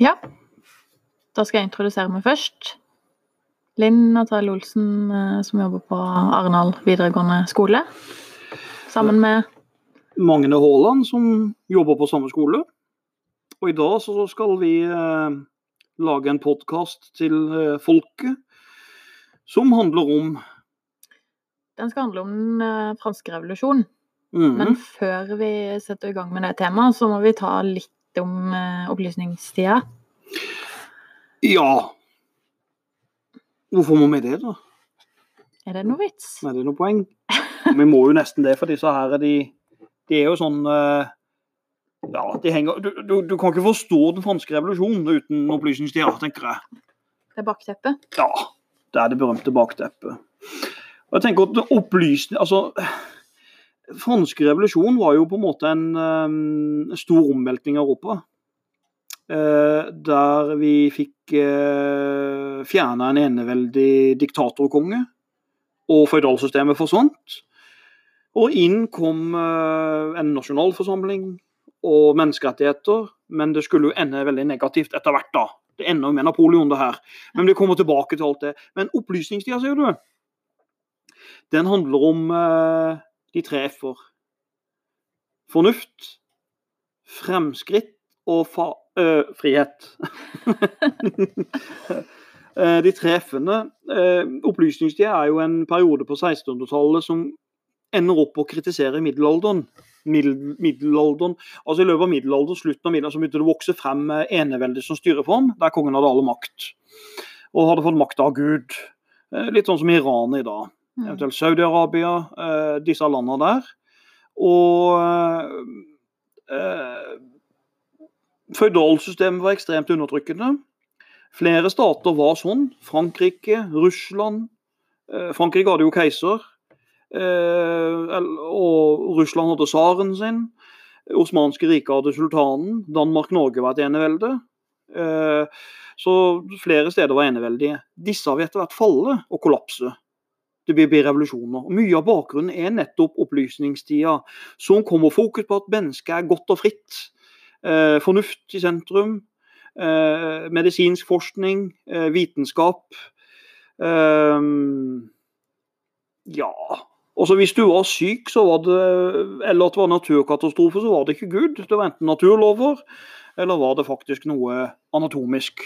Ja. Da skal jeg introdusere meg først. Linn Natalie Olsen, eh, som jobber på Arendal videregående skole. Sammen med Magne Haaland, som jobber på samme skole. Og i dag så skal vi eh, lage en podkast til eh, folket som handler om Den skal handle om den eh, franske revolusjon. mhm, Men før vi setter i gang med det temaet, så må vi ta litt om opplysningstida. Ja Hvorfor må vi det, da? Er det noe vits? Er det noe poeng? Vi må jo nesten det, for disse her de, de er jo sånn eh, Ja, de henger du, du, du kan ikke forstå den franske revolusjonen uten opplysningstida, tenker jeg. Det er bakteppet. Ja, det er det berømte bakteppet. Og jeg tenker at opplysning Altså, franske revolusjon var jo på en måte en eh, stor omveltning av Europa. Eh, der vi fikk eh, fjerna en eneveldig diktatorkonge, og føydalsystemet forsvant. Og inn kom eh, en nasjonalforsamling og menneskerettigheter, men det skulle jo ende veldig negativt etter hvert, da. Det ender jo med Napoleon, det her. Men vi kommer tilbake til alt det. Men opplysningstida, sier du, den handler om eh, de tre f-er. Fornuft, fremskritt og fa øh, frihet. uh, de tre f-ene. Eh, opplysningstida er jo en periode på 1600-tallet som ender opp å kritisere middelalderen. Middel, middelalderen. Altså I løpet av middelalderen, slutten av middelalderen, så begynte det å vokse frem eneveldet som styreform, der kongen hadde alle makt. Og hadde fått makt av Gud. Litt sånn som Iran i dag. Mm. Eventuelt Saudi-Arabia, disse landene der. Og Føydalsystemet var ekstremt undertrykkende. Flere stater var sånn. Frankrike, Russland. Eh, Frankrike hadde jo keiser. Eh, og Russland hadde tsaren sin. Osmanske riket hadde sultanen. Danmark-Norge var et enevelde. Eh, så flere steder var eneveldige. Disse har vi etter hvert falle og kollapse. Det blir revolusjoner. Og Mye av bakgrunnen er nettopp opplysningstida, som kommer fokus på at mennesket er godt og fritt. Eh, fornuft i sentrum. Eh, medisinsk forskning, eh, vitenskap. Ja Også Hvis du var syk, så var det, eller at det var naturkatastrofe, så var det ikke Gud. Det var enten naturlover, eller var det faktisk noe anatomisk.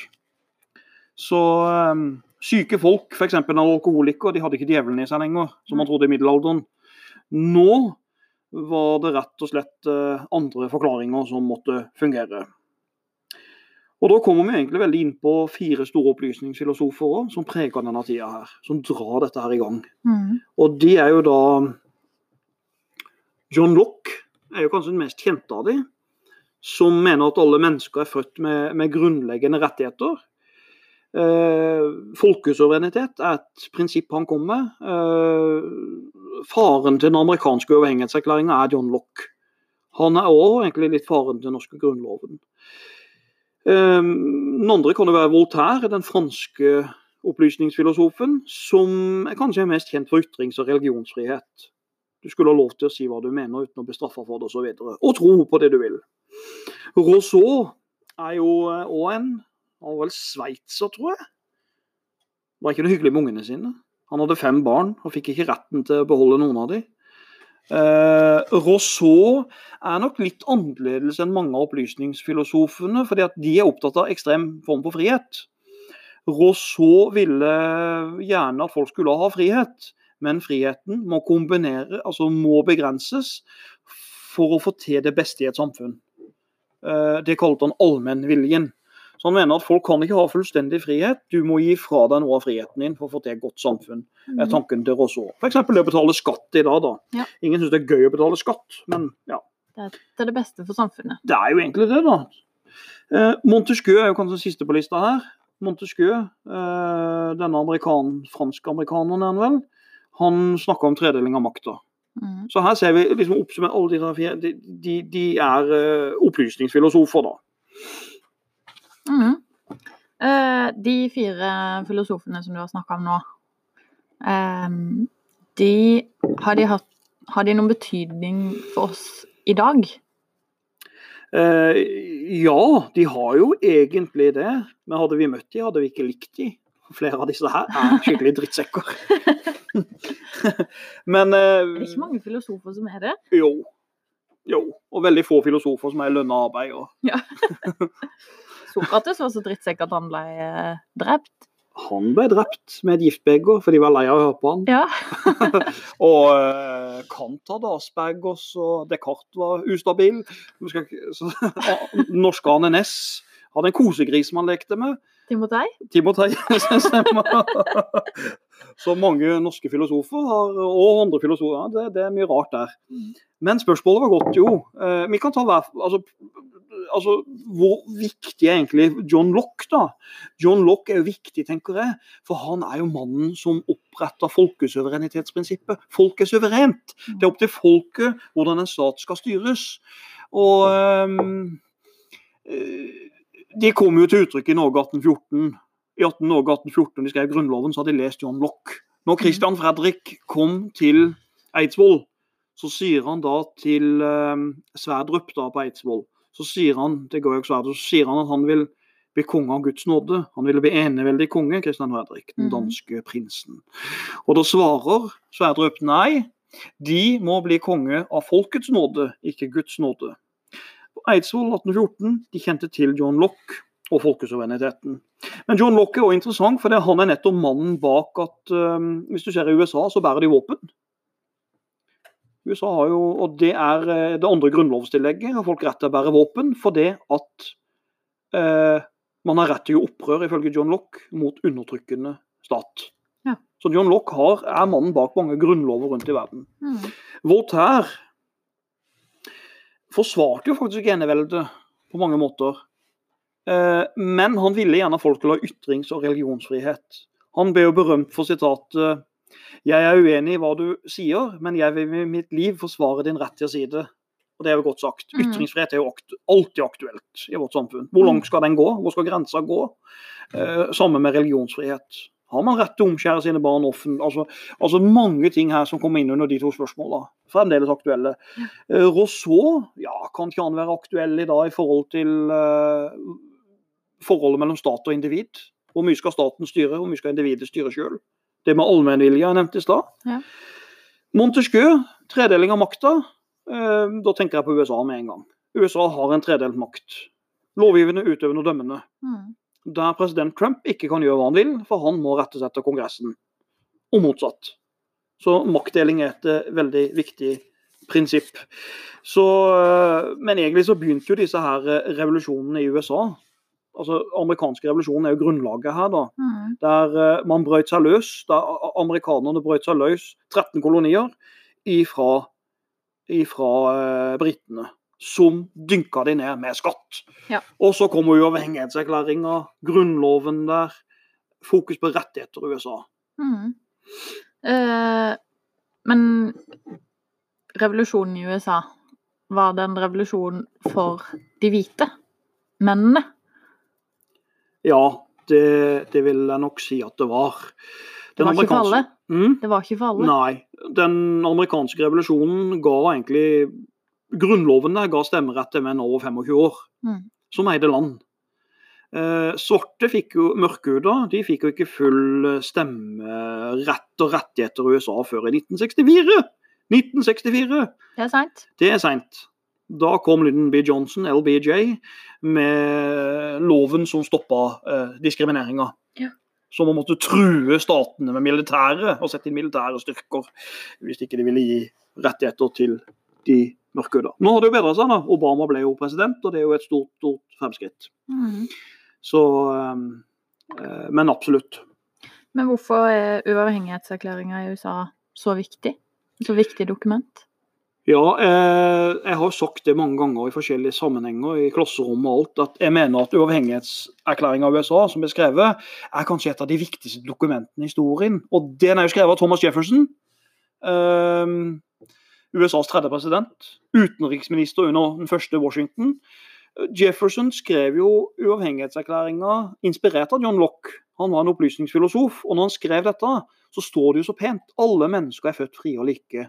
Så syke folk, f.eks. alkoholikere, de hadde ikke djevelen i seg lenger, som man trodde i middelalderen. Nå var det rett og slett eh, andre forklaringer som måtte fungere. Og Da kommer vi egentlig veldig inn på fire store opplysningsfilosofer også, som preger denne tida her. Som drar dette her i gang. Mm. Og de er jo da John Locke er jo kanskje den mest kjente av de, som mener at alle mennesker er født med, med grunnleggende rettigheter. Eh, folkesuverenitet er et prinsipp han kom med. Eh, faren til den amerikanske uavhengighetserklæringa er John Locke. Han er òg egentlig litt faren til den norske grunnloven. Eh, den andre kan jo være Voltaire, den franske opplysningsfilosofen, som er kanskje er mest kjent for ytrings- og religionsfrihet. Du skulle ha lov til å si hva du mener uten å bli straffa for det osv. Og, så og tro på det du vil. Rousseau er jo òg en Han var vel sveitser, tror jeg. Var ikke noe hyggelig med ungene sine. Han hadde fem barn og fikk ikke retten til å beholde noen av dem. Eh, Rousseau er nok litt annerledes enn mange av opplysningsfilosofene, fordi at de er opptatt av ekstrem form for frihet. Rousseau ville gjerne at folk skulle ha frihet, men friheten må kombinere, altså må begrenses for å få til det beste i et samfunn. Eh, Det kalte han allmennviljen. Så han mener at folk kan ikke ha fullstendig frihet, du må gi fra deg noe av friheten din for å få til et godt samfunn. er tanken til Rousseau. F.eks. det å betale skatt i dag. da. Ja. Ingen syns det er gøy å betale skatt, men ja. Det er til det beste for samfunnet. Det er jo egentlig det, da. Eh, Montesquieu er jo kanskje siste på lista her. Montesquieu, eh, denne amerikan, fransk-amerikaneren er han vel, han snakker om tredeling av makta. Mm. Så her ser vi liksom oppsummert alle de, de, de, de er eh, opplysningsfilosofer, da. Eh, de fire filosofene som du har snakka om nå, ehm, de, har, de hatt, har de noen betydning for oss i dag? Uh, ja, de har jo egentlig det. Men hadde vi møtt de, hadde vi ikke likt de. Flere av disse her er skikkelig drittsekker. men Det eh, er ikke mange filosofer som er det. jo. Jo. Og veldig få filosofer som er i lønna arbeid. Og Sokrates var så drittsekk at han ble eh, drept. han ble drept med et giftbeger, for de var lei av å høre på han. Ja. Og uh, Kant hadde Aspergers, og Descartes var ustabil. Norske Arne Næss hadde en kosegris som han lekte med. Timotei? Timotei. Så mange norske filosofer har, og andre filosofer, det, det er mye rart der. Men spørsmålet var godt, jo. Eh, vi kan ta hver, altså, altså, Hvor viktig er egentlig John Locke, da? John Locke er jo viktig, tenker jeg, for han er jo mannen som oppretta folkesuverenitetsprinsippet. Folk er suverent. Det er opp til folket hvordan en stat skal styres. Og eh, de kom jo til uttrykk i Norge 1814. I 18 Norge 1814 de skrev Grunnloven, så hadde de lest John Locke. Når Christian Fredrik kom til Eidsvoll, så sier han da til eh, Sverdrup da på Eidsvoll så sier han til Georg Sverdrup, så sier han at han vil bli konge av Guds nåde. Han ville bli eneveldig konge, Christian Fredrik, den Mhm. danske prinsen. Og da svarer Sverdrup nei, de må bli konge av folkets nåde, ikke Guds nåde. Eidsvoll 1814 de kjente til John Locke og folkesuvereniteten. Men John Locke er også interessant, for han er nettopp mannen bak at um, Hvis du ser i USA, så bærer de våpen. USA har jo, og Det er eh, det andre grunnlovstillegget. har folk rett til å bære våpen fordi at eh, man har rett til å opprør, ifølge John Locke, mot undertrykkende stat. Ja. Så John Locke har, er mannen bak mange grunnlover rundt i verden. Mm. Voltaire forsvarte jo faktisk eneveldet på mange måter. Eh, men han ville gjerne at folk skulle ha ytrings- og religionsfrihet. Han ble jo berømt for sitatet Jeg er uenig i hva du sier, men jeg vil med mitt liv forsvare din rett til å si det. Og det er jo godt sagt. Mm. Ytringsfrihet er jo alltid aktuelt i vårt samfunn. Hvor langt skal den gå? Hvor skal grensa gå? Eh, Samme med religionsfrihet. Har man rett til å omskjære sine barn offentlig? Altså, altså mange ting her som kommer inn under de to spørsmåla. Fremdeles aktuelle. Eh, Rousseau, ja, kan ikke han være aktuell i dag i forhold til uh, forholdet mellom stat og individ? Hvor mye skal staten styre, hvor mye skal individet styre sjøl? Det med allmennvilje jeg nevnte i stad. Ja. Montesquieu, tredeling av makta. Uh, da tenker jeg på USA med en gang. USA har en tredelt makt. Lovgivende, utøvende og dømmende Mm. Der president Trump ikke kan gjøre hva han vil, for han må rette seg etter Kongressen, og motsatt. Så maktdeling er et eh, veldig viktig prinsipp. Så, eh, men egentlig så begynte jo disse her eh, revolusjonene i USA. Altså, amerikanske revolusjonen er jo grunnlaget her, da. Mm. Der man brøt seg løs, der amerikanerne brøt seg løs 13 kolonier ifra, ifra britene. Som dynka de ned med skatt. Ja. Og så kommer uavhengighetserklæringa, grunnloven der. Fokus på rettigheter i USA. Mm. Eh, men revolusjonen i USA, var det en revolusjon for de hvite? Mennene? Ja, det, det vil jeg nok si at det var. Det var ikke for alle? Mm? Det var ikke for alle? Nei. Den amerikanske revolusjonen ga egentlig Grunnloven der ga stemmerett til menn over 25 år, Mm. som eide land. Eh, svarte fikk jo mørkhuda, de fikk jo ikke full eh, stemmerett og rettigheter i USA før i 1964. 1964! Det er seint. Det er seint. Da kom Lyndon B. Johnson, LBJ, med loven som stoppa eh, diskrimineringa. Ja. Så man måtte true statene med militære og sette inn militære styrker hvis ikke de ville gi rettigheter til de mørkhuda. Nå har det jo bedra seg. da. Obama ble jo president, og det er jo et stort, stort fremskritt. Mm. Så eh, eh, Men absolutt. Men hvorfor er uavhengighetserklæringa i USA så viktig? Så viktig dokument? Ja, eh, jeg har sagt det mange ganger i forskjellige sammenhenger, i klasserom og alt, at jeg mener at uavhengighetserklæringa av USA, som er skrevet, er kanskje et av de viktigste dokumentene i historien. Og den er jo skrevet av Thomas Jefferson. Eh, USAs tredje president. Utenriksminister under den første Washington. Jefferson skrev jo uavhengighetserklæringa inspirert av John Locke. Han var en opplysningsfilosof, og når han skrev dette, så står det jo så pent. Alle mennesker er født frie og like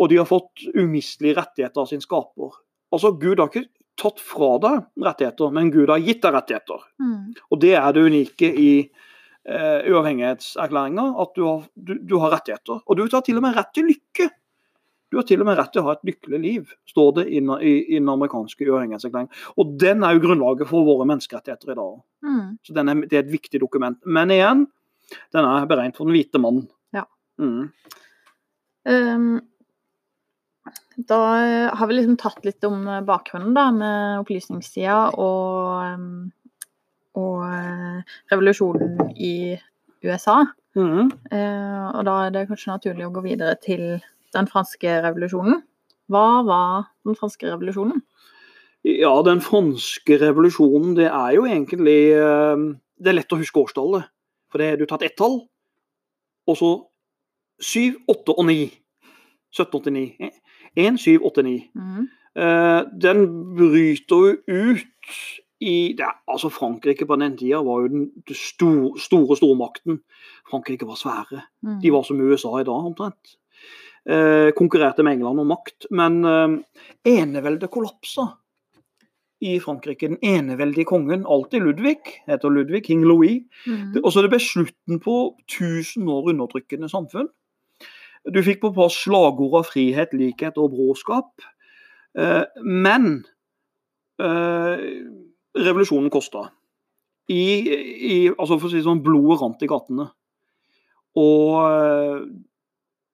og de har fått umistelige rettigheter av sin skaper. Altså, Gud har ikke tatt fra deg rettigheter, men Gud har gitt deg rettigheter. Mm. Og det er det unike i eh, uavhengighetserklæringa, at du har, du, du har rettigheter. Og du har til og med rett til lykke. Du har til og med rett til å ha et lykkelig liv, står det i, i, i den amerikanske uavhengighetserklæringen. Og den er jo grunnlaget for våre menneskerettigheter i dag. Mm. Så den er, det er et viktig dokument. Men igjen, den er beregnet for den hvite mannen. Ja. Mm. Um, da har vi liksom tatt litt om bakgrunnen da, med opplysningstida og, ehm, og eh, revolusjonen i USA. Mm. Uh, og da er det kanskje naturlig å gå videre til den franske revolusjonen. Hva var den franske revolusjonen? Ja, den franske revolusjonen, det er jo egentlig eh, Det er lett å huske årstallet. For det er du tatt ett tall, og så syv, åtte og ni. 1789. 1, 7, 8, 9. Mhm. Eh, den bryter jo ut i det, Altså, Frankrike på den tida var jo den store, stor, store stormakten. Frankrike var svære. Mm. De var som USA i dag, omtrent. Eh, konkurrerte med England om makt. Men eh, eneveldet kollapsa i Frankrike. Den eneveldige kongen, alltid Ludvig, heter Ludvig, king Louis. Mhm. Og så det ble slutten på 1000 år undertrykkende samfunn. Du fikk på plass slagord av frihet, likhet og bråskap. Eh, men eh, revolusjonen kosta. I, i, altså for å si sånn, blodet rant i gatene. Og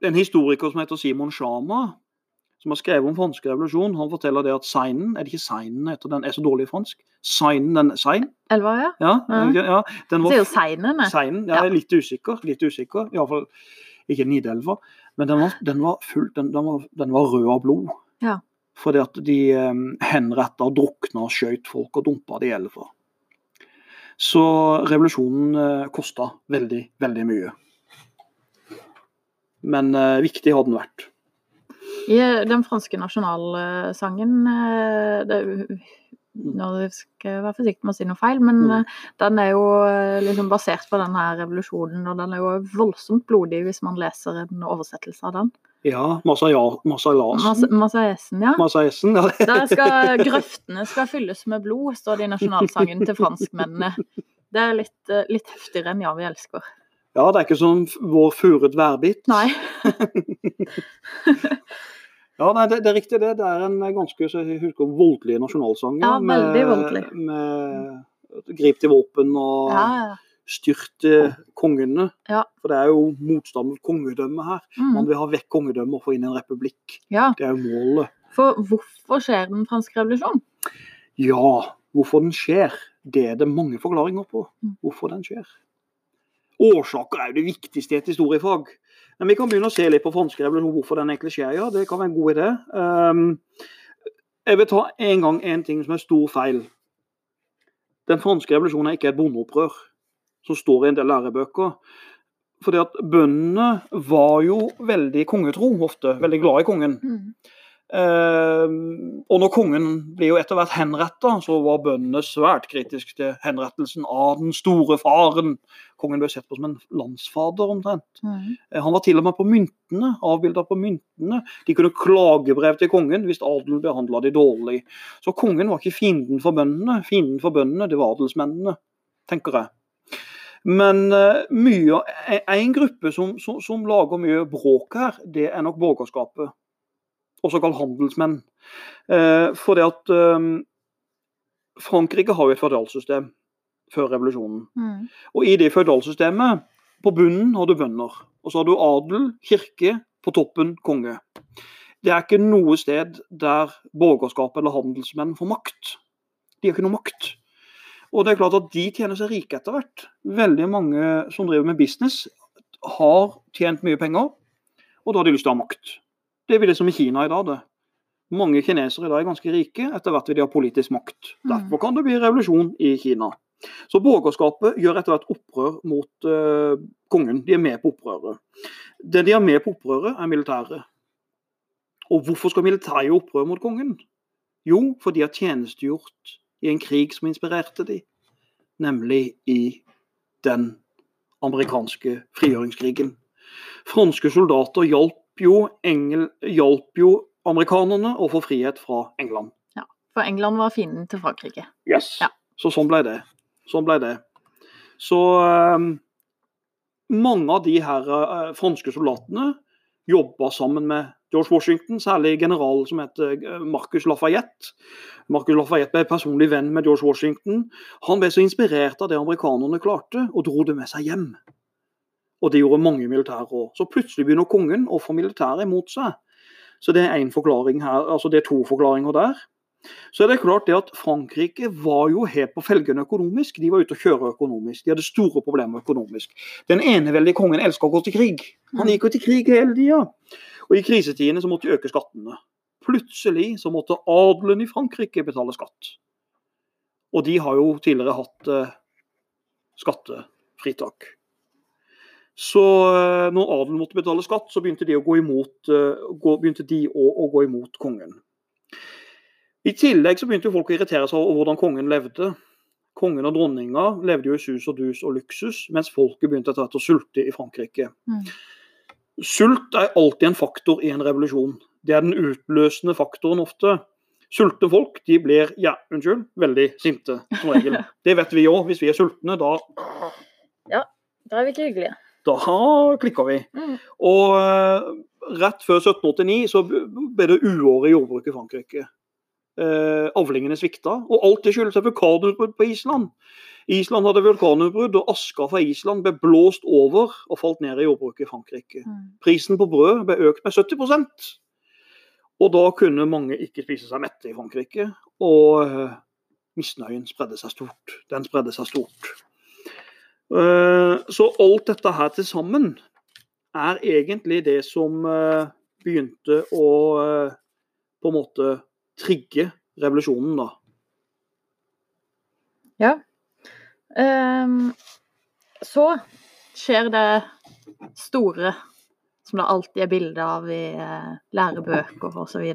en historiker som heter Simon Shama, som har skrevet om fransk revolusjon, han forteller det at seinen Er det ikke seinen heter den? Er så dårlig i fransk? Seinen, den sein? Elva, ja. Ja, Ja. ja den Det er jo seinen, Seinen, Ja. er litt usikker. litt usikker, Iallfall ikke Nidelva. Men den var, den var fullt, den, den, var, den var rød av blod. Ja. Fordi at de um, henretta, drukna, skjøt folk og dumpa de i elva. Så revolusjonen uh, kosta veldig, veldig mye. Men eh, viktig har den vært. I eh, den franske nasjonalsangen eh, det, Nå skal jeg være forsiktig med å si noe feil, men Mm. eh, den er jo liksom basert på denne revolusjonen, og den er jo voldsomt blodig hvis man leser en oversettelse av den. Ja, Masaiasen. Masalasen. Mas ja. Ja. Der skal grøftene skal fylles med blod, står det i nasjonalsangen til franskmennene. Det er litt, litt heftigere enn Ja, vi elsker. Ja, det er ikke som vår furet værbit. Nei. Ja, nei, det, det er riktig det. Det er en ganske så jeg husker, voldelig nasjonalsang. Ja, veldig voldelig. Med grip til våpen og Ja, ja. styrt eh, kongene. Ja. For det er jo motstand mot kongedømmet her. Man Mm. vil ha vekk kongedømmet og få inn en republikk. ja. Det er jo målet. For hvorfor skjer den franske revolusjonen? Ja, hvorfor den skjer, det er det mange forklaringer på. Mm. Hvorfor den skjer. Årsaker er jo det viktigste i et historiefag. Men vi kan begynne å se litt på fransk og hvorfor den egentlig skjer. Ja, det kan være en god idé. Um, jeg vil ta en gang en ting som er stor feil. Den franske revolusjonen er ikke et bondeopprør, som står i en del lærebøker. Fordi at bøndene var jo veldig kongetro ofte, veldig glad i kongen. Mm. Eh, og når kongen blir jo etter hvert henretta, så var bøndene svært kritiske til henrettelsen av den store faren. Kongen ble sett på som en landsfader, omtrent. Mm. Eh, han var til og med på myntene, avbilda på myntene. De kunne klage brev til kongen hvis adelen behandla de dårlig. Så kongen var ikke fienden for bøndene. Fienden for bøndene, det var adelsmennene, tenker jeg. Men eh, mye, en gruppe som, som, som lager mye bråk her, det er nok borgerskapet også kalt handelsmenn. Eh, fordi at eh, Frankrike har jo et føderalsystem før revolusjonen. Mm. Og i det føderalsystemet, på bunnen har du bønder. Og så har du adel, kirke, på toppen konge. Det er ikke noe sted der borgerskapet eller handelsmenn får makt. De har ikke noe makt. Og det er klart at de tjener seg rike etter hvert. Veldig mange som driver med business, har tjent mye penger, og da har de lyst til å ha makt. Det blir det som i Kina i dag. det. Mange kinesere i dag er ganske rike, etter hvert vil de ha politisk makt. Mm. Derfor kan det bli revolusjon i Kina. Så borgerskapet gjør etter hvert opprør mot uh, kongen. De er med på opprøret. Det de er med på opprøret, er militæret. Og hvorfor skal militæret gjøre opprør mot kongen? Jo, for de har tjenestegjort i en krig som inspirerte de, nemlig i den amerikanske frigjøringskrigen. Franske soldater hjalp jo, engel, hjalp jo amerikanerne å få frihet fra England. Ja. For England var fienden til Frankrike. Yes. Ja. Så sånn ble det. Sånn ble det. Så um, mange av de her uh, franske soldatene jobba sammen med George Washington, særlig general som heter eh, Marcus Lafayette. Marcus Lafayette ble personlig venn med George Washington. Han ble så inspirert av det amerikanerne klarte, og dro det med seg hjem. Og det gjorde mange militære òg. Så plutselig begynner kongen å få militæret imot seg. Så det er en forklaring her, altså det er to forklaringer der. Så er det klart det at Frankrike var jo helt på felgene økonomisk. De var ute å kjøre økonomisk. De hadde store problemer økonomisk. Den eneveldige kongen elska å gå til krig. Han gikk jo til krig hele tida. Og i krisetidene så måtte de øke skattene. Plutselig så måtte adelen i Frankrike betale skatt. Og de har jo tidligere hatt eh, skattefritak. Så eh, når adelen måtte betale skatt, så begynte de å gå imot, eh, gå, de å, å gå imot kongen. I tillegg så begynte folk å irritere seg over hvordan kongen levde. Kongen og dronninga levde jo i sus og dus og luksus, mens folket begynte etter hvert å sulte i Frankrike. Mm. Sult er alltid en faktor i en revolusjon. Det er den utløsende faktoren ofte. Sultne folk de blir ja, unnskyld, veldig sinte, som regel. Det vet vi òg. Hvis vi er sultne, da, Ja, Da er vi ikke hyggelige. Da klikker vi. Mm. Og eh, rett før 1789 så ble det uår i jordbruket i Frankrike. Eh, avlingene svikta, og alt det skyldes et vulkanutbrudd på Island. Island hadde vulkanutbrudd, og aska fra Island ble blåst over og falt ned i jordbruket i Frankrike. Mm. Prisen på brød ble økt med 70 Og da kunne mange ikke spise seg mette i Frankrike. Og eh, misnøyen spredde seg stort. Den spredde seg stort. Eh, så alt dette her til sammen er egentlig det som eh, begynte å eh, på en måte trigge revolusjonen, da. Ja. Um, så skjer det store, som det alltid er bilde av i lærebøker osv.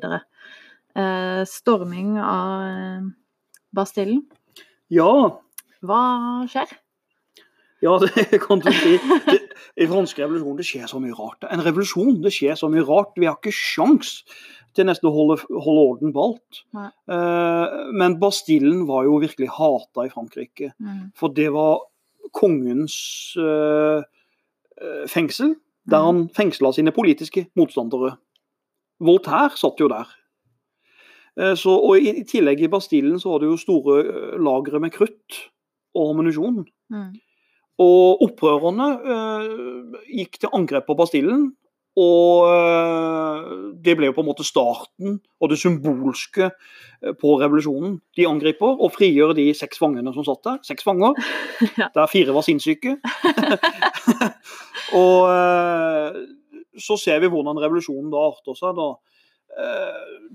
Uh, storming av Bastillen. Ja, Hva skjer? Ja, det kan du si. Det, I fransk revolusjon det skjer så mye rart. En revolusjon, det skjer så mye rart. Vi har ikke sjans til nesten å holde, holde orden på alt. Eh, men Bastillen var jo virkelig hata i Frankrike. Mm. For det var kongens eh, fengsel, der Mm. han fengsla sine politiske motstandere. Voltaire satt jo der. Så, og i, i tillegg i Bastillen så var det jo store lagre med krutt og ammunisjon. Mm. Og opprørerne eh, gikk til angrep på Bastillen. Og eh, det ble jo på en måte starten og det symbolske eh, på revolusjonen. De angriper og frigjør de seks fangene som satt der. Seks fanger, Ja. der fire var sinnssyke. og eh, så ser vi hvordan revolusjonen da arter seg. da.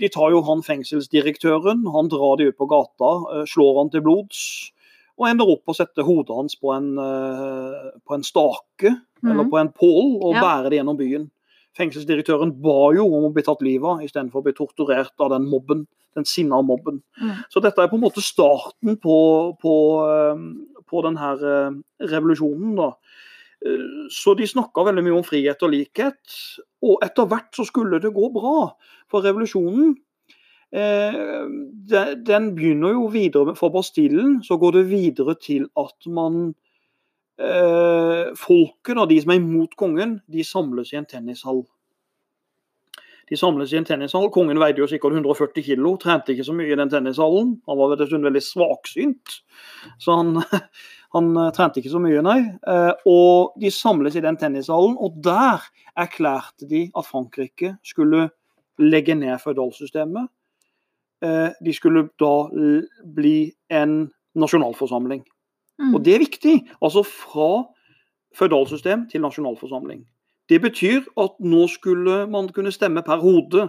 De tar jo han fengselsdirektøren, han drar de ut på gata, slår han til blods. Og ender opp å sette hodet hans på en, eh, på en stake eller Mhm. på en pål og Ja. bære det gjennom byen. Fengselsdirektøren ba jo om å bli tatt livet av istedenfor å bli torturert av den mobben. Den sinna mobben. Mm. Så dette er på en måte starten på, på, eh, på denne eh, revolusjonen. da. Så de snakka veldig mye om frihet og likhet. Og etter hvert så skulle det gå bra. For revolusjonen den begynner jo videre For Bastillen så går det videre til at man eh, Folket, og de som er imot kongen, de samles i en tennishall. De samles i en tennishall. Kongen veide jo sikkert 140 kilo, trente ikke så mye i den tennishallen. Han var dessuten veldig svaksynt, så han, han eh, trente ikke så mye, nei. Eh, Og de samles i den tennishallen, og der erklærte de at Frankrike skulle legge ned føydalsystemet. Eh, De skulle da bli en nasjonalforsamling. Mm. Og det er viktig. Altså fra føydalsystem til nasjonalforsamling. Det betyr at nå skulle man kunne stemme per hode,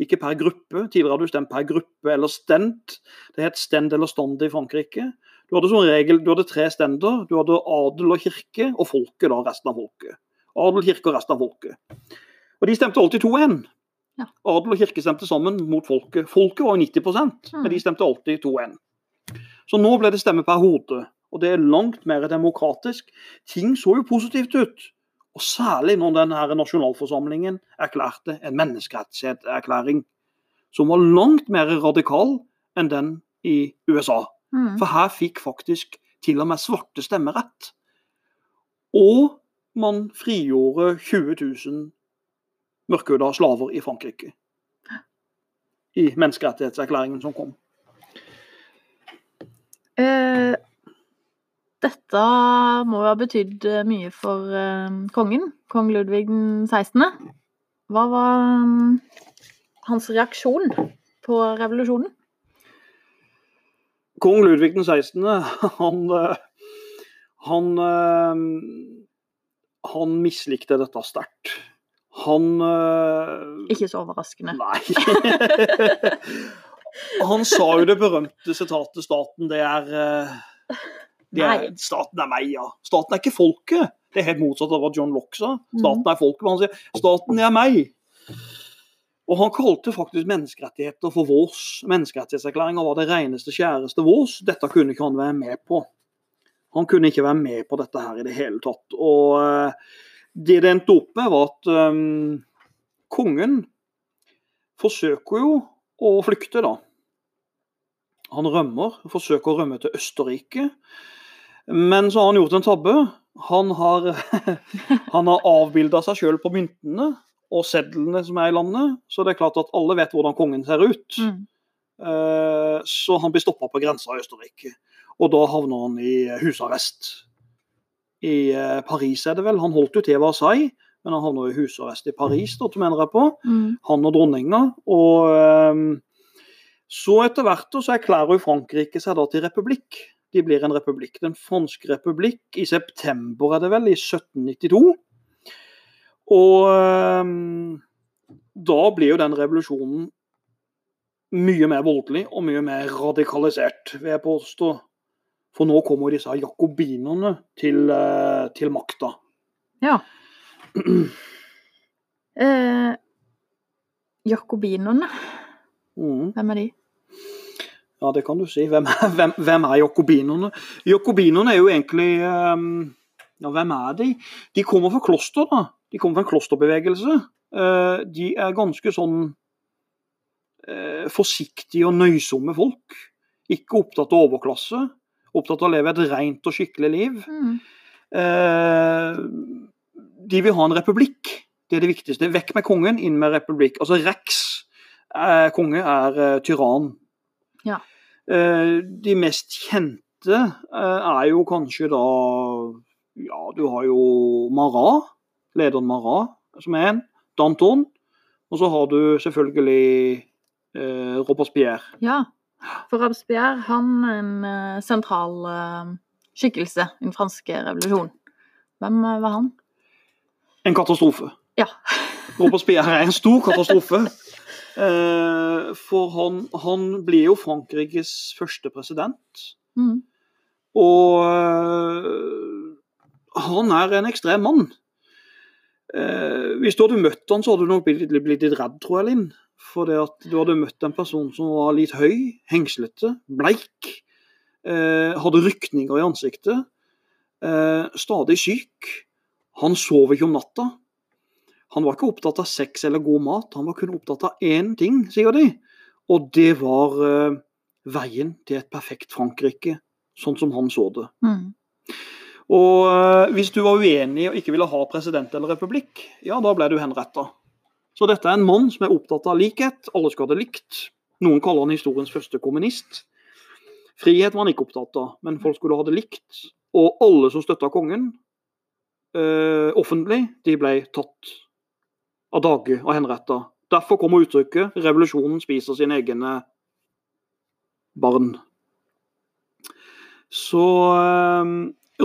ikke per gruppe. Tidligere hadde du stemt per gruppe eller stent. Det het stend eller stand i Frankrike. Du hadde som regel du hadde tre stender. Du hadde adel og kirke, og folket, da, resten av folket. Adel, kirke og resten av folket. Og de stemte alltid 2-1. Ja. Adel og kirke stemte sammen mot folket. Folket var jo 90% men de stemte alltid 2-1. Så nå ble det stemme per hode. Og det er langt mer demokratisk. Ting så jo positivt ut. Og særlig når denne nasjonalforsamlingen erklærte en menneskerettighetserklæring som var langt mer radikal enn den i USA. Mm. For her fikk faktisk til og med svarte stemmerett. Og man frigjorde 20 000 mørkhuda slaver i Frankrike. I menneskerettighetserklæringen som kom. Eh, dette må jo ha betydd eh, mye for eh, kongen, kong Ludvig den 16. Hva var um, hans reaksjon på revolusjonen? Kong Ludvig den 16. han, eh, han, han mislikte dette sterkt. Han uh... Ikke så overraskende. Nei. Han sa jo det berømte sitatet 'Staten, det er, uh... det er Staten er meg, ja. Staten er ikke folket. Det er helt motsatt av hva John Locke sa. Mhm. Staten er folket, men han sier 'staten er meg'. Og han kalte faktisk menneskerettigheter for vårs. Menneskerettighetserklæringa var det reneste, kjæreste vårs. Dette kunne ikke han være med på. Han kunne ikke være med på dette her i det hele tatt. Og eh, det det endte opp med, var at um, kongen forsøker jo å flykte, da. Han rømmer, forsøker å rømme til Østerrike. Men så har han gjort en tabbe. Han har, han har avbilda seg sjøl på myntene og sedlene som er i landet. Så det er klart at alle vet hvordan kongen ser ut. Mm. Eh, Så han blir stoppa på grensa i Østerrike. Og da havner han i husarrest. I eh, Paris er det vel. Han holdt jo til Versailles, men han havna i husarrest i Paris, da, mener jeg på. Mm. Han og dronninga. Og um, så etter hvert så erklærer jo Frankrike seg da til republikk. De blir en republikk. Den franske republikk i september, er det vel, i 1792. Og um, da blir jo den revolusjonen mye mer voldelig og mye mer radikalisert, vil jeg påstå. For nå kommer disse jakobinerne til, eh, til makta. Ja. Eh, Jakobinerne, Mm. hvem er de? Ja, det kan du si. Hvem er, hvem, hvem er jakobinerne? Jakobinerne er jo egentlig um, Ja, hvem er de? De kommer fra kloster, da. De kommer fra en klosterbevegelse. Uh, de er ganske sånn uh, forsiktige og nøysomme folk. Ikke opptatt av overklasse. Opptatt av å leve et rent og skikkelig liv. Mm. Eh, de vil ha en republikk. Det er det viktigste. Vekk med kongen, inn med republikk. Altså Rex, eh, konge, er eh, tyrann. Ja. Eh, de mest kjente eh, er jo kanskje da Ja, du har jo Marat, lederen Marat, som er en. Danton. Og så har du selvfølgelig eh, Robespierre. Ja. For Robespierre han er en eh, sentral eh, skikkelse i den franske revolusjonen. Hvem eh, var han? En katastrofe. Ja. Robespierre er en stor katastrofe. For han, han ble jo Frankrikes første president. Mm. Og han er en ekstrem mann. Eh, hvis du hadde møtt han, så hadde du nok blitt, blitt litt redd, tror jeg, Linn. For det at du hadde møtt en person som var litt høy, hengslete, bleik. Eh, hadde rykninger i ansiktet. Eh, stadig syk. Han sov ikke om natta. Han var ikke opptatt av sex eller god mat, han var kun opptatt av én ting, sier de. Og det var eh, veien til et perfekt Frankrike, sånn som han så det. Mm. Og eh, hvis du var uenig og ikke ville ha president eller republikk, ja, da ble du henretta. Så dette er en mann som er opptatt av likhet, alle skal ha det likt. Noen kaller han historiens første kommunist. Frihet var han ikke opptatt av, men folk skulle ha det likt. Og alle som støtta kongen eh, offentlig, de ble tatt av dage og henretta. Derfor kommer uttrykket 'revolusjonen spiser sine egne barn'. Så eh,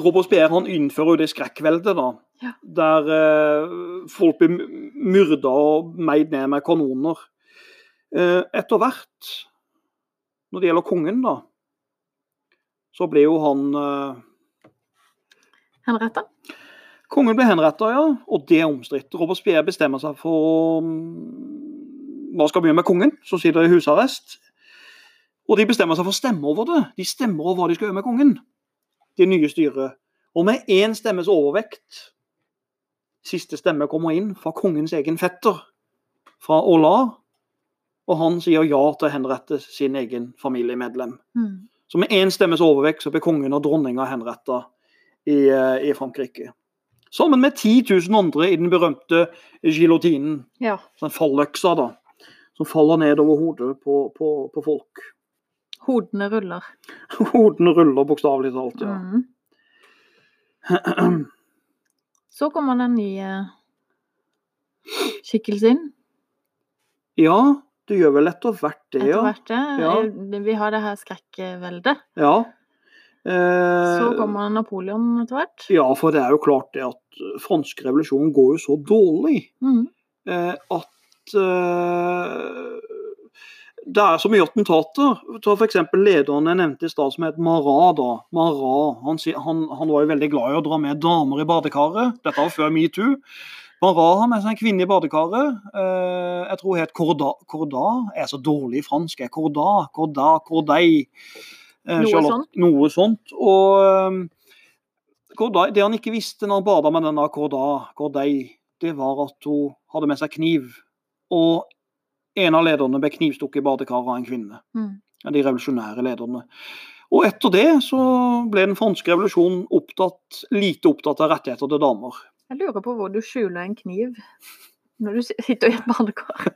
Robespierre han innfører jo det skrekkveldet, da. Ja. Der eh, folk blir myrda og meid ned med kanoner. Eh, etter hvert, når det gjelder kongen, da, så ble jo han eh, Henretta? Kongen ble henretta, ja, og det er omstridt. Robespierre bestemmer seg for mm, hva skal begynne med kongen, som sitter i husarrest. Og de bestemmer seg for å stemme over det. De stemmer over hva de skal gjøre med kongen. Det nye styret. Og med én stemmes overvekt Siste stemme kommer inn fra kongens egen fetter, fra Ola. Og han sier ja til å henrette sin egen familiemedlem. Mm. Så med én stemmes overvekt så ble kongen og dronninga henretta i, eh, i Frankrike. Sammen med 10 000 andre i den berømte gilotinen, Ja. den falløksa, da. Som faller ned over hodet på, på, på folk. Hodene ruller. Hodene ruller bokstavelig talt, ja. Mm. Så kommer den nye skikkelsen inn. Ja, det gjør vel etter hvert det, ja. Etter hvert. det. Ja. Eh, Vi har det her skrekkveldet. ja. Eh, Så kommer Napoleon etter hvert. Ja, for det er jo klart det at eh, fransk revolusjon går jo så dårlig Mm. eh, at eh, det er så mye attentater. Ta f.eks. lederen jeg nevnte i stad, som het Marat. da. Marat, han, han, han var jo veldig glad i å dra med damer i badekaret. Dette var før metoo. Marat har med seg en kvinne i badekaret. Eh, jeg tror hun het Corda. Corda er så dårlig i fransk. Corda, Corda, Cordei. Eh, Noe sånt. Noe sånt. Og eh, Corday, det han ikke visste når han bada med denne Corda, Cordei, det var at hun hadde med seg kniv. Og en av lederne ble knivstukket i badekaret av en kvinne. Mm. De revolusjonære lederne. Og etter det så ble den franske revolusjonen opptatt, lite opptatt av rettigheter til damer. Jeg lurer på hvor du skjuler en kniv når du sitter i et badekar.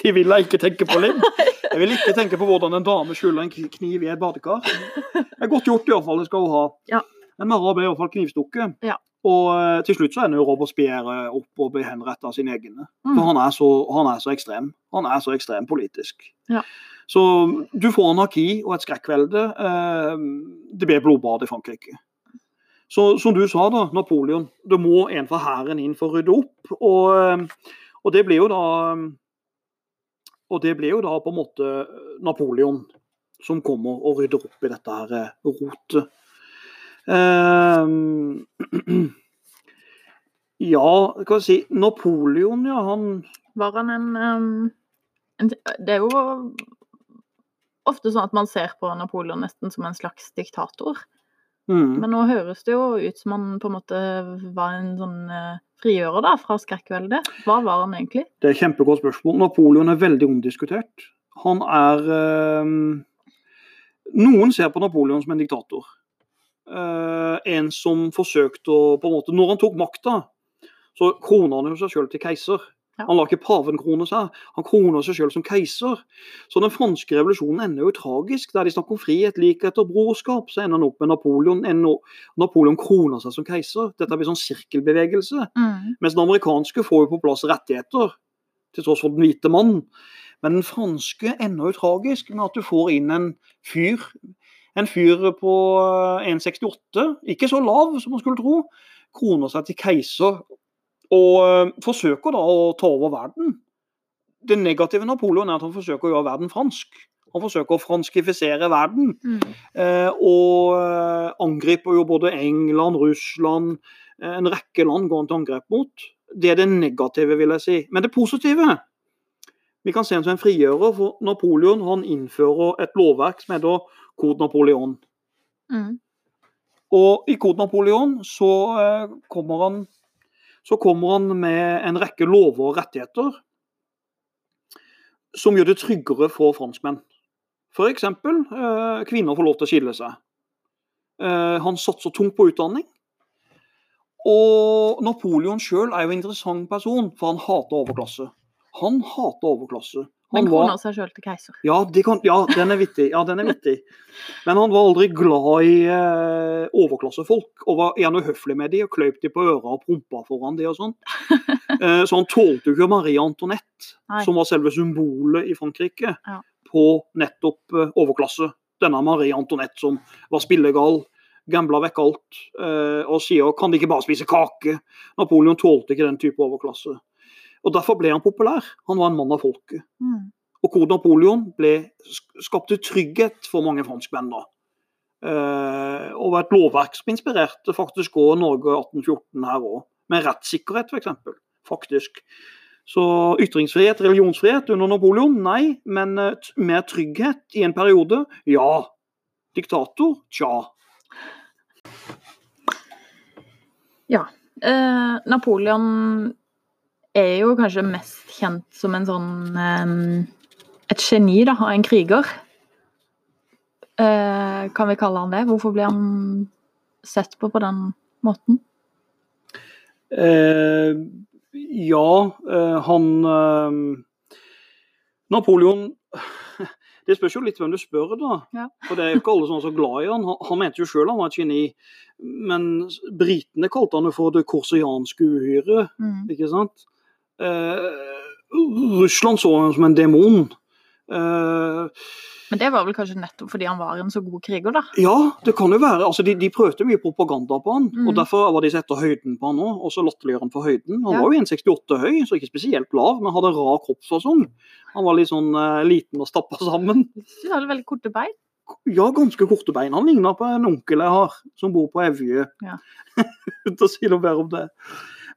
De vil jeg ikke tenke på, Linn. Jeg vil ikke tenke på hvordan en dame skjuler en kniv i et badekar. Det er godt gjort, iallfall. Det skal hun ha. Ja. Men Mara ble iallfall knivstukket. Ja. Og eh, til slutt så ender jo spiere opp og blir henrettet av sine egne. Mm. For han er, så, han er så ekstrem. Han er så ekstrem politisk. Ja. Så du får anarki og et skrekkvelde. Eh, det blir blodbad i Frankrike. Så som du sa, da, Napoleon. Det må en fra hæren inn for å rydde opp. Og, eh, og det blir jo da Og det blir jo da på en måte Napoleon som kommer og rydder opp i dette her rotet. Eh, ja, hva skal jeg si Napoleon, ja, han Var han en, um, en Det er jo ofte sånn at man ser på Napoleon nesten som en slags diktator. mm, Men nå høres det jo ut som han på en måte var en sånn eh, frigjører da, fra skrekkveldet. Hva var han egentlig? Det er et kjempegodt spørsmål. Napoleon er veldig omdiskutert. Han er eh, Noen ser på Napoleon som en diktator. Eh, en som forsøkte å på en måte, Når han tok makta, så krona han jo seg sjøl til keiser. Ja. Han lar ikke paven krone seg, han kroner seg sjøl som keiser. Så den franske revolusjonen ender jo tragisk. Der de snakker om frihet, likhet og brorskap, så ender han opp med Napoleon. Napoleon kroner seg som keiser. Dette blir sånn sirkelbevegelse. Mm. Mens den amerikanske får jo på plass rettigheter, til tross for den hvite mannen. Men den franske ender jo tragisk med at du får inn en fyr. En fyr på eh, 1,68, ikke så lav som man skulle tro, kroner seg til keiser og eh, forsøker da å ta over verden. Det negative Napoleon er at han forsøker å gjøre verden fransk. Han forsøker å franskifisere verden. Mm. Eh, og eh, angriper jo både England, Russland, eh, en rekke land går han til angrep mot. Det er det negative, vil jeg si. Men det positive Vi kan se ham som en frigjører, for Napoleon han innfører et lovverk som heter Code Napoleon. Mm. Og i Code Napoleon så eh, kommer han så kommer han med en rekke lover og rettigheter som gjør det tryggere for franskmenn. F.eks. Eh, kvinner får lov til å skille seg. Eh, han satser tungt på utdanning. Og Napoleon sjøl er jo en interessant person, for han hater overklasse. Han hater overklasse. Han Men kroner seg sjøl til keiser. ja, de kan, ja, den er vittig. Ja, den er vittig. Men han var aldri glad i eh, overklassefolk, og var gjerne uhøflig med de, og kløyp de på øra og prompa foran de og sånn. Eh, så han tålte jo ikke Marie Antoinette, Nei. som var selve symbolet i Frankrike Ja. på nettopp eh, overklasse. Denne Marie Antoinette som var spillegal, gambla vekk alt, eh, og sier 'kan de ikke bare spise kake'? Napoleon tålte ikke den type overklasse. Og Derfor ble han populær. Han var en mann av folket. Mm. Og Code Napoleon ble, skapte trygghet for mange franskmenn. da. Eh, og var et lovverk som inspirerte faktisk også Norge 1814 her òg, med rettssikkerhet f.eks. Faktisk. Så ytringsfrihet, religionsfrihet under Napoleon, nei. Men eh, mer trygghet i en periode, ja. Diktator, tja. Ja. Eh, Napoleon er jo kanskje mest kjent som en sånn Et geni, da, av en kriger. Eh, kan vi kalle han det? Hvorfor blir han sett på på den måten? Eh, ja, eh, han Napoleon Det spørs jo litt hvem du spør, da. Ja. For det er jo ikke alle som er så glad i han. Han, han mente jo sjøl han var et geni, men britene kalte han jo for det korsianske uhyret, Mm. ikke sant? Eh, Russland så han som en demon. Eh, Men det var vel kanskje nettopp fordi han var en så god kriger, da. Ja, det kan jo være. Altså, de, de prøvde mye propaganda på han, Mm. og derfor var de sett etter høyden på han òg. Og så latterliggjør han for høyden. Han Ja. var jo 1,68 høy, så ikke spesielt lav, men hadde rar kroppsfasong. Han var litt sånn uh, liten og stappa sammen. Du hadde veldig korte bein. Ja, ganske korte bein. Han ligna på en onkel jeg har, som bor på Evje. Ja. Uten å si noe mer om det.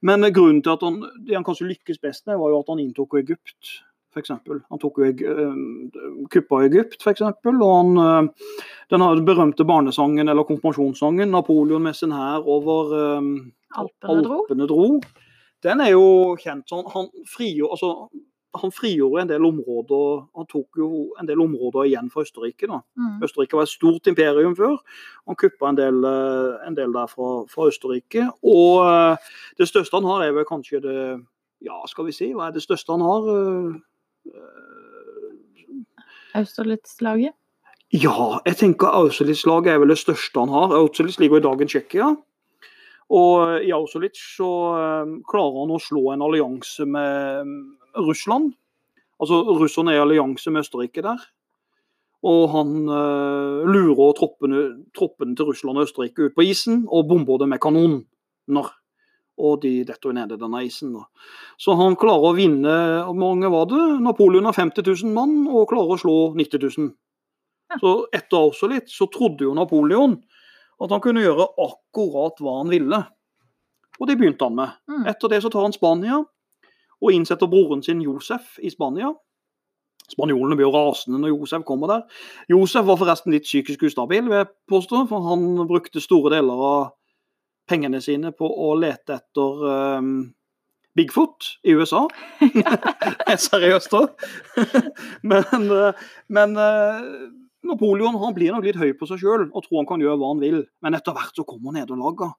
Men eh, grunnen til at han, det han kanskje lykkes best med, var jo at han inntok Egypt, f.eks. Han tok jo eh, kuppa Egypt, f.eks. Og han, eh, den berømte barnesangen, eller konfirmasjonssangen, 'Napoleon med sin hær over um, Alpene dro. Alpene dro. Den er jo kjent sånn. Han frigjorde, altså, han frigjorde en del områder Han tok jo en del områder igjen for Østerrike. da. Mm. Østerrike var et stort imperium før. Han kuppa en del, eh, en del der fra, fra Østerrike. Og eh, det største han har, er vel kanskje det Ja, skal vi si, hva er det største han har? Eh, Austerlitz-laget. Ja, jeg tenker Austerlitz-laget er vel det største han har. Austerlitz ligger i dagens Tsjekkia. Og i Austerlitz så klarer han å slå en allianse med Russland. Altså russerne er i allianse med Østerrike der. Og han eh, lurer troppene, troppene til Russland og Østerrike ut på isen og bomber det med kanoner. Og de detter ned i denne isen. Da. Så han klarer å vinne Hvor mange var det? Napoleon har 50 000 mann og klarer å slå 90 000. Så etter Austerlitz så trodde jo Napoleon at han kunne gjøre akkurat hva han ville. Og det begynte han med. Mm. Etter det så tar han Spania og innsetter broren sin Josef i Spania. Spanjolene blir jo rasende når Josef kommer der. Josef var forresten litt psykisk ustabil, vil jeg påstå, for han brukte store deler av pengene sine på å lete etter um, Bigfoot i USA. Seriøst da. men eh, men eh, Napoleon han blir nok litt høy på seg sjøl og tror han kan gjøre hva han vil. Men etter hvert så kommer nederlagene.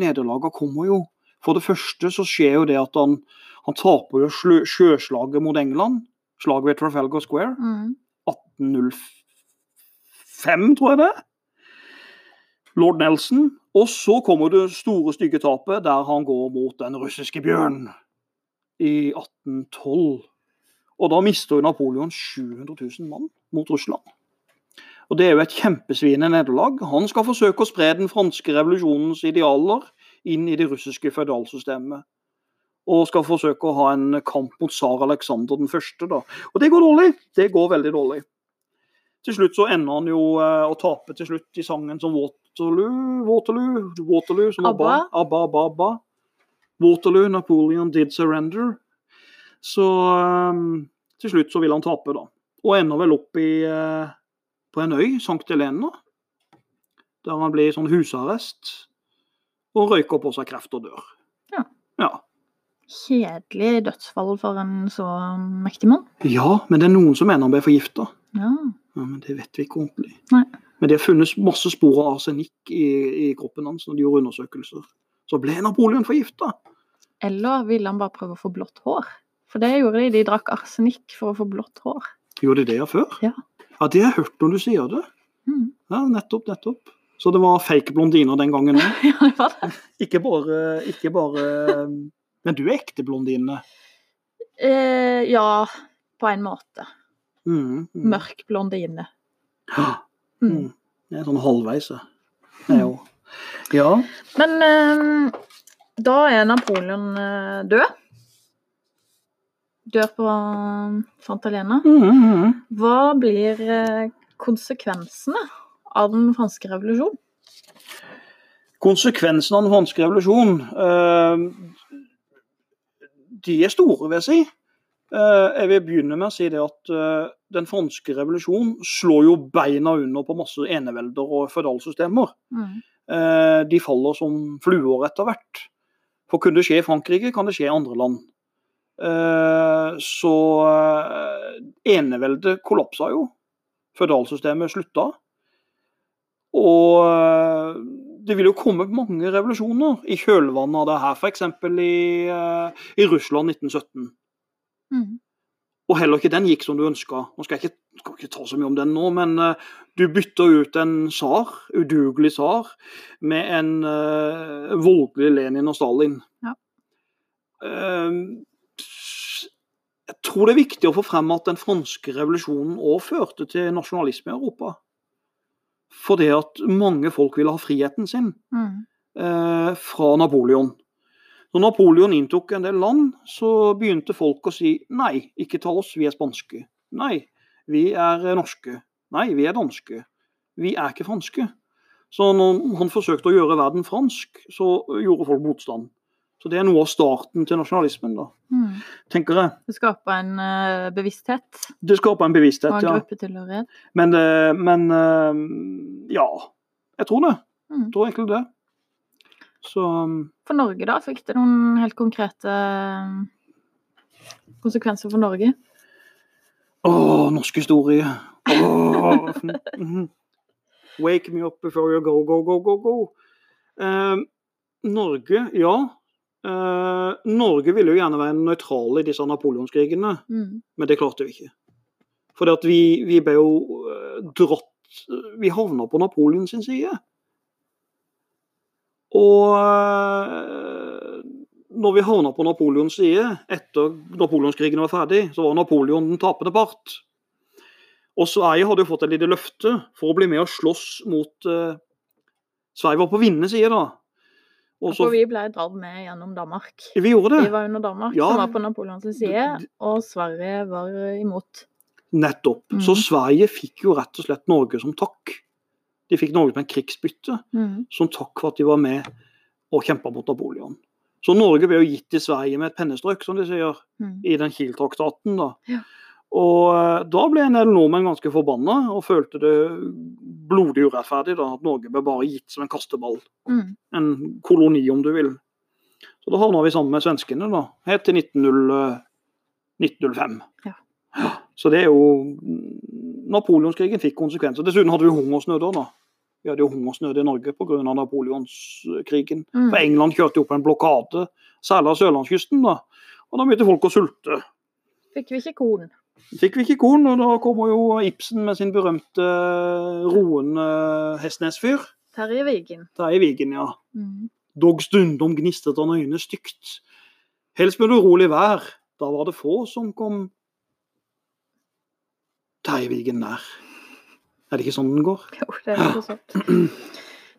Nederlagene kommer jo. For det første så skjer jo det at han, han taper jo sjøslaget mot England. Slaget ved Trafalgar Square. Mm. 1805, tror jeg det. Lord Nelson. Og så kommer det store, stygge tapet der han går mot den russiske bjørn i 1812. Og da mister Napoleon 700 000 mann mot Russland. Og Det er jo et kjempesvine nederlag. Han skal forsøke å spre den franske revolusjonens idealer inn i det russiske føydalsystemet. Og skal forsøke å ha en kamp mot tsar Aleksander den første. Da. Og det går dårlig. Det går veldig dårlig. Til slutt så ender han jo eh, å tape til slutt i sangen som Waterloo, Waterloo, Waterloo som ABBA. ABBA. ABBA, ABBA, ABBA. Waterloo, Napoleon did surrender. Så eh, til slutt så vil han tape, da. Og ender vel opp i, eh, på en øy, Sankt Helena. Der han blir i sånn husarrest. Og røyker på seg kreft og dør. Ja. ja. Kjedelig dødsfall for en så mektig mann. Ja, men det er noen som mener han ble forgifta. Ja. Ja, men det vet vi ikke ordentlig. Nei. Men det har funnet masse spor av arsenikk i, i kroppen hans når de gjorde undersøkelser. Så ble Napoleon forgifta. Eller ville han bare prøve å få blått hår? For det gjorde de. De drakk arsenikk for å få blått hår. Gjorde de det før? Ja. ja, det har jeg hørt når du sier det. Mm. Ja, nettopp, nettopp. Så det var fake blondiner den gangen òg. Ja, det var det. Ikke bare, ikke bare Men du er ekte blondine. Eh, ja, på en måte. Mm, mm. Mørk blondine. Ja, Mm. Det er sånn halvveis, jeg. Jo. Ja. Men eh, da er Napoleon eh, død. Dør på Santa Helena. Mm, mm, mm. Hva blir eh, konsekvensene av den franske revolusjonen? Konsekvensen av den franske revolusjon eh, De er store, vil jeg si. Eh, jeg vil begynne med å si det at eh, den franske revolusjonen slår jo beina under på masse enevelder og føydalsystemer. Mm. Eh, de faller som fluer etter hvert. For kunne det skje i Frankrike, kan det skje i andre land. så Eneveldet kollapsa jo. Føderalsystemet slutta. Og det vil jo komme mange revolusjoner i kjølvannet av det her, f.eks. I, eh, i Russland 1917. Mm. Og heller ikke den gikk som du ønska. Nå skal jeg ikke, skal ikke ta så mye om den nå, men uh, du bytter ut en tsar, udugelig tsar, med en uh, voldelig Lenin og Stalin. Ja. Uh, jeg tror det er viktig å få frem at den franske revolusjonen òg førte til nasjonalisme i Europa. Fordi at mange folk ville ha friheten sin Mm. eh, fra Napoleon. Når Napoleon inntok en del land, så begynte folk å si nei, ikke ta oss, vi er spanske. Nei, vi er norske. Nei, vi er danske. Vi er ikke franske. Så når han forsøkte å gjøre verden fransk, så gjorde folk motstand. Så det er noe av starten til nasjonalismen, da, Mm. tenker jeg. Det skaper en uh, bevissthet Det skaper en bevissthet, ja. og en ja. gruppetilhørighet. Men, uh, men uh, ja. Jeg tror det. Mm. Jeg tror egentlig det. Så um, For Norge, da? Fikk det noen helt konkrete konsekvenser for Norge? Åh, norsk historie. Mhm. Wake me up before you go, go, go, go, go. Norge, ja. Eh, Norge ville jo gjerne være nøytrale i disse napoleonskrigene, Mm. men det klarte vi ikke. For vi, vi ble jo eh, dratt Vi havna på Napoleon sin side. Og eh, når vi havna på Napoleons side, etter napoleonskrigen var ferdig, så var Napoleon den tapende part. Og Sverige hadde jo fått et lite løfte for å bli med og slåss mot eh, Sverige var på vinnende side, da. Og så, For vi ble dratt med gjennom Danmark. vi gjorde det. Vi var under Danmark, Ja. som var på Napoleons side, og Sverige var imot. Nettopp. Mm. Så Sverige fikk jo rett og slett Norge som takk. De fikk Norge som en krigsbytte, Mm. som takk for at de var med og kjempa mot Napoleon. Så Norge ble jo gitt til Sverige med et pennestrøk, som de sier, Mm. i den Kiel-traktaten. da. Ja. Og eh, da ble en del nordmenn ganske forbanna og følte det blodig urettferdig da, at Norge ble bare gitt som en kasteball. Mm. En koloni, om du vil. Så da havna vi sammen med svenskene da, helt til 1900, 1905. Ja. Så det er jo Napoleonskrigen fikk konsekvenser. Dessuten hadde vi hungersnød òg, da. Vi hadde jo hungersnød i Norge pga. napoleonskrigen. Mm. For England kjørte jo på en blokade, særlig av sørlandskysten. da. Og da begynte folk å sulte. Fikk vi ikke korn. Fikk vi ikke korn, og da kommer jo Ibsen med sin berømte roende Hestnesfyr. Terje Vigen. Er Vigen, ja. Mm. Dog stundom gnistret han øynene stygt. Helst med det urolig vær. Da var det få som kom Terje Vigen nær. Er det ikke sånn den går? Jo, det er noe sånt.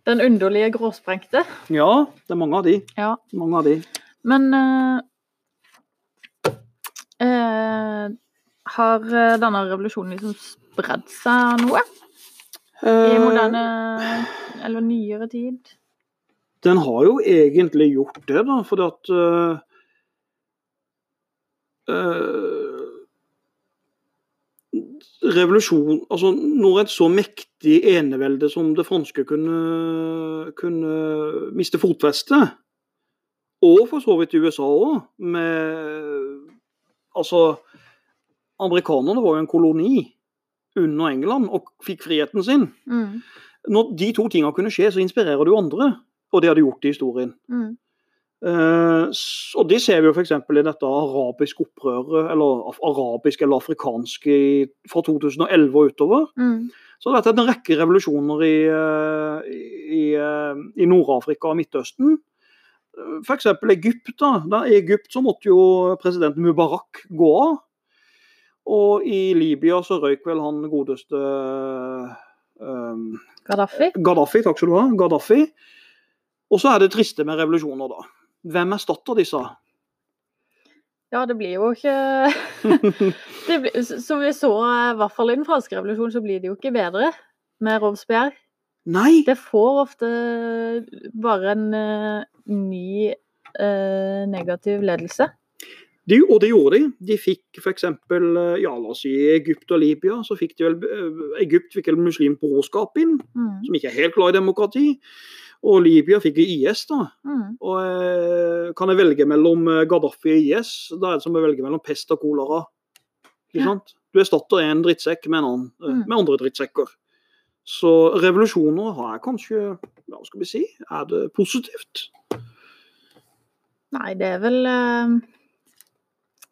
Den underlige gråsprengte. Ja, det er mange av de. Ja. Mange av de. Men uh, eh, har eh, denne revolusjonen liksom spredd seg noe i Eh, moderne eller nyere tid? Den har jo egentlig gjort det, da, fordi at uh, uh, Revolusjon Altså, når et så mektig enevelde som det franske kunne, kunne miste fotfeste, og for så vidt i USA òg, med Altså, amerikanerne var jo en koloni under England og fikk friheten sin. Mm. Når de to tingene kunne skje, så inspirerer du andre. Og det har de gjort i historien. Mm. Uh, og det ser vi jo f.eks. i dette arabiske opprøret, eller arabisk eller afrikansk fra 2011 og utover. Mm. Så det har vært en rekke revolusjoner i, eh, i, eh, i Nord-Afrika og Midtøsten. F.eks. Egypt. da. da. I Egypt så måtte jo president Mubarak gå av. Og i Libya så røyk vel han godeste um, Gaddafi? Gaddafi, takk skal du ha. Gaddafi. Og så er det triste med revolusjoner, da. Hvem erstatter disse? Ja, det blir jo ikke det blir, Som vi så, i hvert fall i den franske revolusjonen, så blir det jo ikke bedre med Robespierre. Nei! Det får ofte bare en uh, ny uh, negativ ledelse. De, og det gjorde de. De fikk f.eks. Ja, la oss si Egypt og Libya, så fikk de vel eh, Egypt fikk vel muslimbrorskap inn, Mm. som ikke er helt glad i demokrati. Og Libya fikk IS, da. Mm. Og eh, kan jeg velge mellom eh, Gaddafi og IS, da er det som å velge mellom pest og kolera. Ikke Ja. sant? Du erstatter en drittsekk med, en annen, eh, Mm. med andre drittsekker. Så revolusjoner har jeg kanskje Hva skal vi si? Er det positivt? Nei, det er vel eh,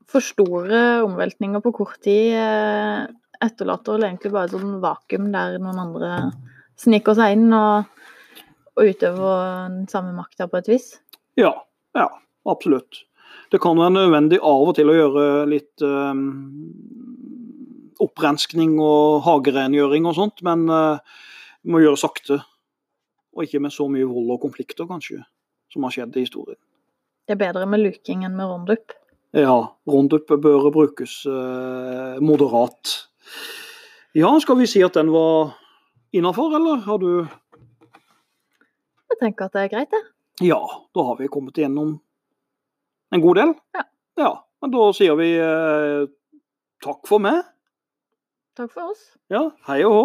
for store omveltninger på kort tid. Eh, etterlater vel egentlig bare et sånn vakuum der noen andre sniker seg inn og, og utøver den samme makta på et vis. Ja, ja, absolutt. Det kan være nødvendig av og til å gjøre litt eh, opprenskning og hagerengjøring og sånt, men eh, må gjøre sakte. Og ikke med så mye vold og konflikter, kanskje, som har skjedd i historien. Det er bedre med luking enn med roundup. Ja, Roundup bør brukes eh, moderat. Ja, skal vi si at den var innafor, eller har du Jeg tenker at det er greit, det. Ja, da har vi kommet igjennom en god del. Ja. ja men da sier vi eh, takk for meg. Takk for oss. Ja, hei og hå.